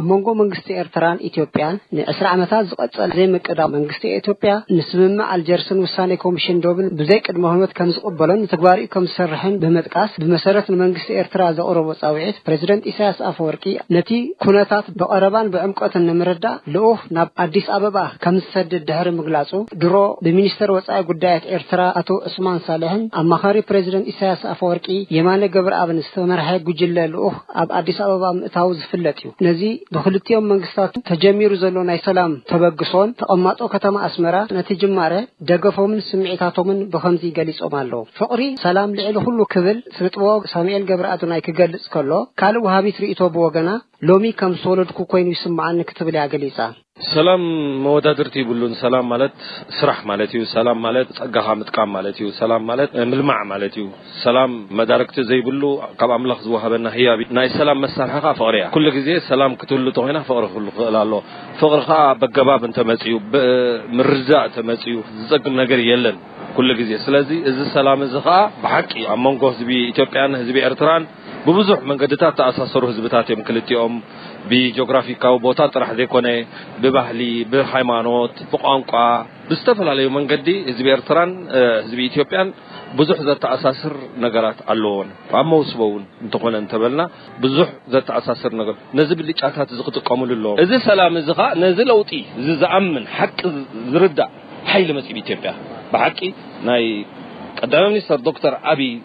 ኣብ መንጎ መንግስቲ ኤርትራን ኢትዮጵያን ንዕስራ ዓመታት ዝቐጸለ ዘይምቅዳው መንግስቲ ኢትዮጵያ ንስምምዕ ኣልጀርስን ውሳኔ ኮምሽን ዶብን ብዘይ ቅድመ ኩነት ከምዝቕበሎን ንትግባሪኡ ከምዝሰርሕን ብምጥቃስ ብመሰረት ንመንግስቲ ኤርትራ ዘቕረቦ ጻውዒት ፕረዚደንት ኢሳያስ ኣፈወርቂ ነቲ ኩነታት ብቐረባን ብዕምቆትን ንምርዳእ ልኡኽ ናብ ኣዲስ ኣበባ ከምዝሰድድ ድሕሪ ምግላጹ ድሮ ብሚኒስተር ወጻኢ ጉዳያት ኤርትራ ኣቶ ዑስማን ሳልሕን ኣማኻሪ ፕረዚደንት ኢሳያስ ኣፈወርቂ የማነ ገብረኣብን ዝተመርሐ ጉጅለ ልኡኽ ኣብ ኣዲስ ኣበባ ምእታዉ ዝፍለጥ እዩ። ነዚ ብክልቲኦም መንግስታት ተጀሚሩ ዘሎ ናይ ሰላም ተበግሶን ተቐማጦ ከተማ ኣስመራ ነቲ ጅማረ ደገፎምን ስምዒታቶምን ብኸምዚ ገሊጾም ኣለዉ። ፍቕሪ ሰላም ልዕሊ ኩሉ ክብል ስነጥበባዊ ሳሙኤል ገብረኣዶናይ ክገልጽ ከሎ፣ ካልእ ወሃቢት ርእይቶ ብወገና ሎሚ ከም ዝተወለድኩ ኮይኑ ይስምዓኒ ክትብል እያ ገሊጻ። ሰላም መወዳድርቲ ይብሉን ሰላም ማለት ስራሕ ማለት እዩ ሰላም ማለት ጸጋኻ ምጥቃም ማለት እዩ ሰላም ማለት ምልማዕ ማለት እዩ ሰላም መዳርግቲ ዘይብሉ ካብ ኣምላኽ ዝወሃበና ህያብ እዩ ናይ ሰላም መሳርሒ ከኣ ፍቕሪ እያ ኩሉ ግዜ ሰላም ክትህሉ ተኾይና ፍቕሪ ክህሉ ክኽእል ኣሎ ፍቕሪ ከኣ በገባብ እንተመጽዩ ምርዳእ ተመጽዩ ዝጸግም ነገር የለን ኩሉ ግዜ ስለዚ እዚ ሰላም እዚ ከኣ ብሓቂ ኣብ መንጎ ህዝቢ ኢትዮጵያን ህዝቢ ኤርትራን ብብዙሕ መንገድታት ዝተኣሳሰሩ ህዝብታት እዮም። ክልቲኦም ብጂኦግራፊካዊ ቦታ ጥራሕ ዘይኮነ ብባህሊ፣ ብሃይማኖት፣ ብቋንቋ፣ ብዝተፈላለዩ መንገዲ ህዝቢ ኤርትራን ህዝቢ ኢትዮጵያን ብዙሕ ዘተኣሳስር ነገራት ኣለዎን። ኣብ መውስቦ እውን እንተኾነ እንተበልና ብዙሕ ዘተኣሳስር ነገር ነዚ ብልጫታት እዚ ክጥቀምሉ ኣለዎም። እዚ ሰላም እዚ ከዓ ነዚ ለውጢ እዚ ዝኣምን ሓቂ ዝርዳእ ሓይሊ መፂኡ ኢትዮጵያ ብሓቂ ናይ ቀዳማይ ሚኒስተር ዶክተር ኣብይ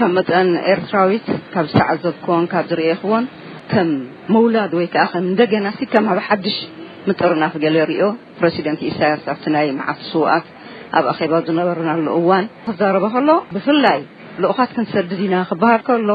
ከም መጠን ኤርትራዊት ካብ ዝተዓዘብክዎን ካብ ዝርኤክዎን ከም ምውላድ ወይ ከኣ ከም እንደገና ሲ ከም ኣብ ሓድሽ ምጥርናፍ ገለ ሪኦ ፕረሲደንት ኢሳያስ ኣብቲ ናይ መዓልቲ ስውኣት ኣብ ኣኼባ ዝነበርናሉ እዋን ክዛረበ ከሎ ብፍላይ ልኡኻት ክንሰድድ ኢና ክበሃል ከሎ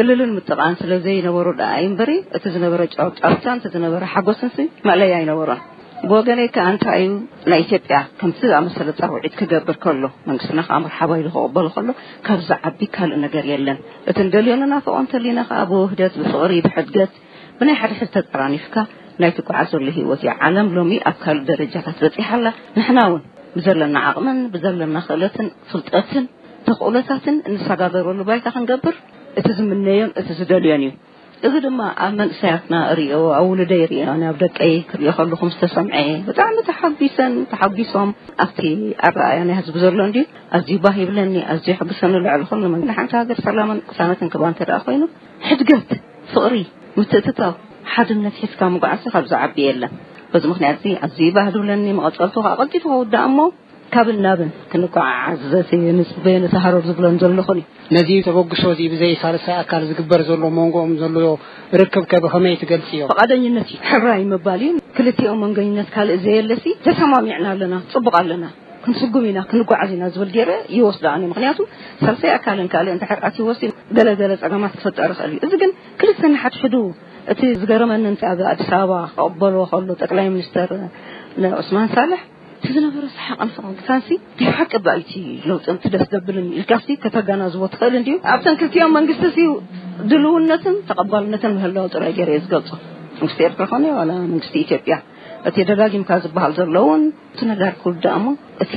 እልልን ምጥቓን ስለ ዘይነበሮ ደኣ እምበሪ እቲ ዝነበረ ጨብጫብታን እቲ ዝነበረ ሓጎስንሲ መእለያ ኣይነበሮን። ብወገነይ ከኣ እንታይ እዩ ናይ ኢትዮጵያ ከምዚ ዝኣመሰለ ጻውዒት ክገብር ከሎ መንግስትና ከዓ መርሓባ ኢሉ ክቕበሎ ከሎ ካብ ዝዓቢ ካልእ ነገር የለን እቲ ንደልዮ ንናፍቖ እንተሊና ከዓ ብውህደት ብፍቕሪ ብሕድገት ብናይ ሓደ ሕድ ተጠራኒፍካ ናይ ትጓዓዘሉ ህይወት እዩ ዓለም ሎሚ ኣብ ካልእ ደረጃታት በፂሓ ኣላ ንሕና እውን ብዘለና ዓቕምን ብዘለና ክእለትን ፍልጠትን ተኽእሎታትን እንሰጋገረሉ ባይታ ክንገብር እቲ ዝምነዮን እቲ ዝደልዮን እዩ እዚ ድማ ኣብ መንእሰያትና እሪኦ ኣብ ውሉደይ እሪኦ ናብ ደቀይ ክሪኦ ከለኹም ዝተሰምዐ ብጣዕሚ ተሓጒሰን ተሓጒሶም ኣብቲ ኣረኣእያ ናይ ህዝቢ ዘሎ እንድዩ ኣዝዩ ባህ ይብለኒ ኣዝዩ ሕጉሰኒ ልዕሊ ኩሉ ንሓንቲ ሃገር ሰላምን ቅሳነትን ክባ እንተ ደኣ ኮይኑ ሕድገት ፍቕሪ ምትእትታው ሓድነት ሒዝካ ምጉዓዝካ ካብ ዝዓቢ የለን በዚ ምክንያት እዚ ኣዝዩ ባህ ዝብለኒ መቐፀልቱ ከዓ ቀልጢፉ ከውዳእ እሞ ካብን ናብን ክንጓዓዓዝ ዘቲ ንጽበየን እቲ ሃረር ዝብሎን ዘለኹን እዩ። ነዚ ተበግሶ እዚ ብዘይ ሳልሳይ ኣካል ዝግበር ዘሎ መንጎኦም ዘሎ ርክብ ከ ብኸመይ ትገልጽዮ? ፍቓደኝነት እዩ ሕራይ ምባል እዩ። ክልቲኦም መንገኝነት ካልእ ዘየለሲ ተሰማሚዕና ኣለና ጽቡቕ ኣለና ክንስጉም ኢና ክንጓዓዝ ኢና ዝብል ገይረ ይወስዶ ኣነ ምክንያቱ ሳልሳይ ኣካልን ካልእ እንድሕር ኣትዩ ወሲ ገለ ገለ ጸገማት ክፈጠር ይኽእል እዩ እዚ ግን ክልተ ንሓድሕዱ እቲ ዝገረመኒ ኣብ ኣዲስ ኣበባ ክቕበልዎ ከሎ ጠቅላይ ሚኒስተር ንዑስማን ሳልሕ እቲ ዝነበረ ሰሓቕን ፈገግታንሲ ናይ ሓቂ እባ እቲ ለውጢ እቲ ደስ ዘብልን ኢልካሲ ከተገናዝቦ ትኽእል እንድዩ ኣብተን ክልቲኦም መንግስቲሲ ድልውነትን ተቐባልነትን ምህላው ጥራይ ገይረ እየ ዝገልጾ መንግስቲ ኤርትራ ኮነ ዋላ መንግስቲ ኢትዮጵያ እቲ ደጋጊምካ ዝበሃል ዘለውን እቲ ነጋር ክውዳእ እሞ እቲ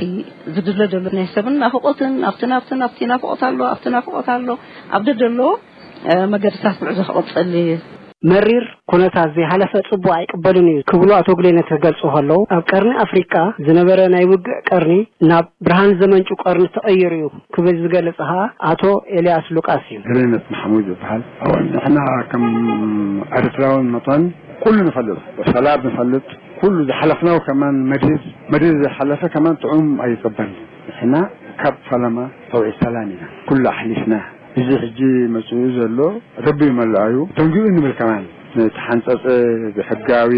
ዝድለ ደሎ ናይ ሰብን ናፍቆትን ኣብቲ ናብትን ኣብቲ ናፍቆት ኣሎ ኣብቲ ናፍቆት ኣሎ ኣብ ደደለዎ መገድታት ጉዕዞ ክቕፅል እዩ። መሪር ኩነታት ዘይሓለፈ ፅቡቕ ኣይቅበልን እዩ ክብሉ ኣቶ ግሌነት ክገልፁ ከለው ኣብ ቀርኒ ኣፍሪካ ዝነበረ ናይ ውግእ ቀርኒ ናብ ብርሃን ዘመንጩ ቀርኒ ተቐይሩ እዩ ክብል ዝገልፅ ኸዓ ኣቶ ኤልያስ ሉቃስ እዩ። ግሌነት ማሕሙድ ይበሃል። ኣወል ንሕና ከም ኤርትራውያን መጠን ኩሉ ንፈልጥ ብሰላብ ንፈልጥ ኩሉ ዝሓለፍናው ከማን መዲር መዲር ዘይሓለፈ ከማን ጥዑም ኣይቅበልን ንሕና ካብ ፈለማ ሰውዒት ሰላም ኢና ኩሉ ኣሕሊፍና እዚ ሕጂ መጺኡ ዘሎ ርቡይ መለኣዩ ደንጊኡ እንብል ከማን ንተሓንጸጸ ብሕጋዊ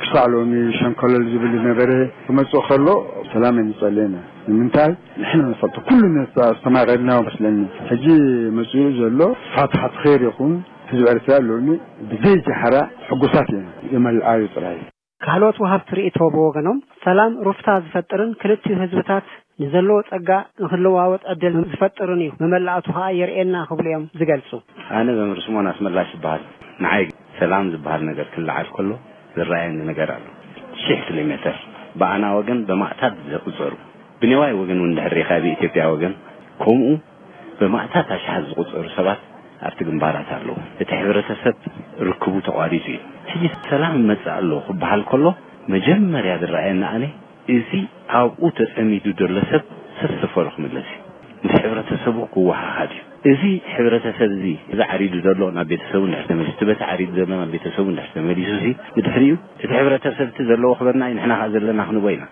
ክሳዕ ሎሚ ሸንኮለል ዝብል ዝነበረ ክመጽእ ከሎ ሰላም ኣይንጸልእን ንምንታይ ንሕና ንፈልጦ ኩሉ ዝተማቐድናዮ መስለኒ ሕጂ መጺኡ ዘሎ ፋትሓት ኼር ይኹን ህዝቢ ኤርትራ ሎሚ ብዘይ ጃህራ ሕጉሳት ኢና ብመለኣዩ ጥራይ ካልኦት ወሃብቲ ርእይቶ ብወገኖም፣ ሰላም ሩፍታ ዝፈጥርን ክልቲኡ ህዝብታት ንዘለዎ ጸጋ ንክለዋወጥ ዕድል ዝፈጥርን እዩ፣ መመላእቱ ከኣ የርእየና ክብሉ እዮም ዝገልጹ። ኣነ መምህር ስምኦን ኣስመላሽ እበሃል። ንዓይ ሰላም ዝበሃል ነገር ክለዓል ከሎ ዝረኣየኒ ነገር ኣሎ። ሽሕ ክሊ ሜተር ብኣና ወገን ብማእታት ዝቑጸሩ፣ ብኔዋይ ወገን እውን እንድሕር ሪኢኻ ብኢትዮጵያ ወገን ከምኡ፣ ብማእታት ኣሽሓት ዝቑጸሩ ሰባት ኣብቲ ግንባራት ኣለዉ። እቲ ሕብረተሰብ ርክቡ ተቋሪጹ እዩ። ሕጂ ሰላም ይመጽእ ኣሎ ክበሃል ከሎ መጀመርያ ዝረኣየኒ ኣነ እዚ ኣብኡ ተጸሚዱ ዘሎ ሰብ ሰብ ሰፈሩ ክምለስ እዩ። ምስ ሕብረተሰቡ ክወሃሃድ እዩ። እዚ ሕብረተሰብ እዚ እዚ ዓሪዱ ዘሎ ናብ ቤተሰቡ እንድሕር ተመሊሱ እቲ በቲ ዓሪዱ ዘሎ ናብ ቤተሰቡ እንድሕር ተመሊሱሲ ብድሕሪኡ እቲ ሕብረተሰብ እቲ ዘለዎ ክበና እዩ ንሕና ከኣ ዘለና ክንቦ ኢና።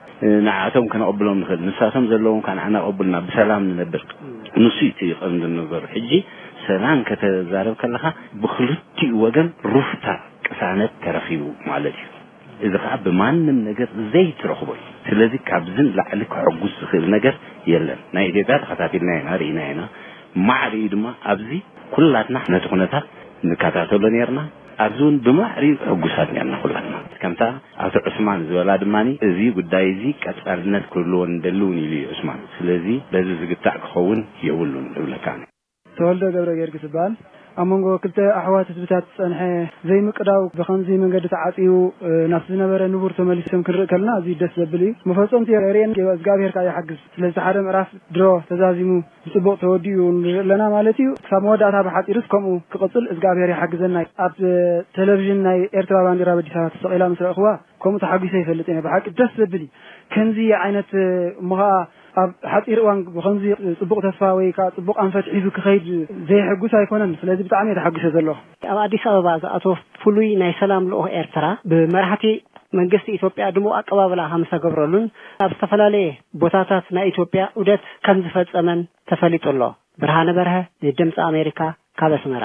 ንዓኣቶም ከነቐብሎም ንኽእል ንሳቶም ዘለዎም ካኣ ንዓና ኣቐቡልና ብሰላም ንነብር ንሱ እዩ እቲ ቐንዲ ነገሩ ሕጂ ሰላም ከተዛርብ ከለኻ ብኽልቲኡ ወገን ሩፍታ ቅሳነት ተረኺቡ ማለት እዩ እዚ ካኣ ብማንም ነገር ዘይትረኽቦ እዩ ስለዚ ካብዚ ንላዕሊ ከሕጉስ ዝኽእል ነገር የለን ናይ ኢትዮጵያ ተኸታቲልና ኢና ርኢና ኢና ማዕሪኡ ድማ ኣብዚ ኩላትና ነቲ ኩነታት ንከታተሎ ኔርና ኣብዚ እውን ብማዕሪ ሕጉሳት ኔርና ኩላትና። ከምታ ኣቶ ዑስማን ዝበላ ድማ እዚ ጉዳይ እዚ ቀጻልነት ክህልዎ ንደሊ እውን ኢሉ እዩ ዑስማን። ስለዚ በዚ ዝግታእ ክኸውን የብሉን እብለካ ኣነ። ተወልደ ገብረገርግስ እባል ኣብ መንጎ ክልተ ኣሕዋት ህዝብታት ዝጸንሐ ዘይምቅዳው ብኸምዚ መንገዲ ተዓጽዩ ናብቲ ዝነበረ ንቡር ተመሊሶም ክንርኢ ከለና ኣዝዩ ደስ ዘብል እዩ። መፈጸምቱ የርእየና እግዝኣብሄር ከኣ ይሓግዝ። ስለዚ እቲ ሓደ ምዕራፍ ድሮ ተዛዚሙ ብጽቡቅ ተወዲኡ ንርኢ ኣለና ማለት እዩ ክሳብ መወዳእታ ብሓጺርስ ከምኡ ክቅጽል እዝግኣብሄር ይሓግዘና ኣብ ተለቭዥን ናይ ኤርትራ ባንዴራ ኣብ ኣዲስ ኣበባ ተሰቂላ ምስ ረእክዋ ከምኡ ተሓጒሰ ኣይፈልጥን እየ ብሓቂ ደስ ዘብል እዩ ከምዚ ዓይነት እሞ ከኣ ኣብ ሓጺር እዋን ብከምዚ ጽቡቅ ተስፋ ወይ ከኣ ጽቡቅ ኣንፈት ሒዙ ክከይድ ዘይሕጉስ ኣይኮነን ስለዚ ብጣዕሚ እየ ተሓጒሰ ዘለኩ። ኣብ ኣዲስ ኣበባ ዝኣተወ ፍሉይ ናይ ሰላም ልኡኽ ኤርትራ ብመራሕቲ መንግስቲ ኢትዮጵያ ድሙቕ ኣቀባብላ ከምዝተገብረሉን ኣብ ዝተፈላለየ ቦታታት ናይ ኢትዮጵያ ዑደት ከምዝፈጸመን ተፈሊጡ'ሎ። ብርሃነ በርሀ ንድምጺ ኣሜሪካ ካብ ኣስመራ።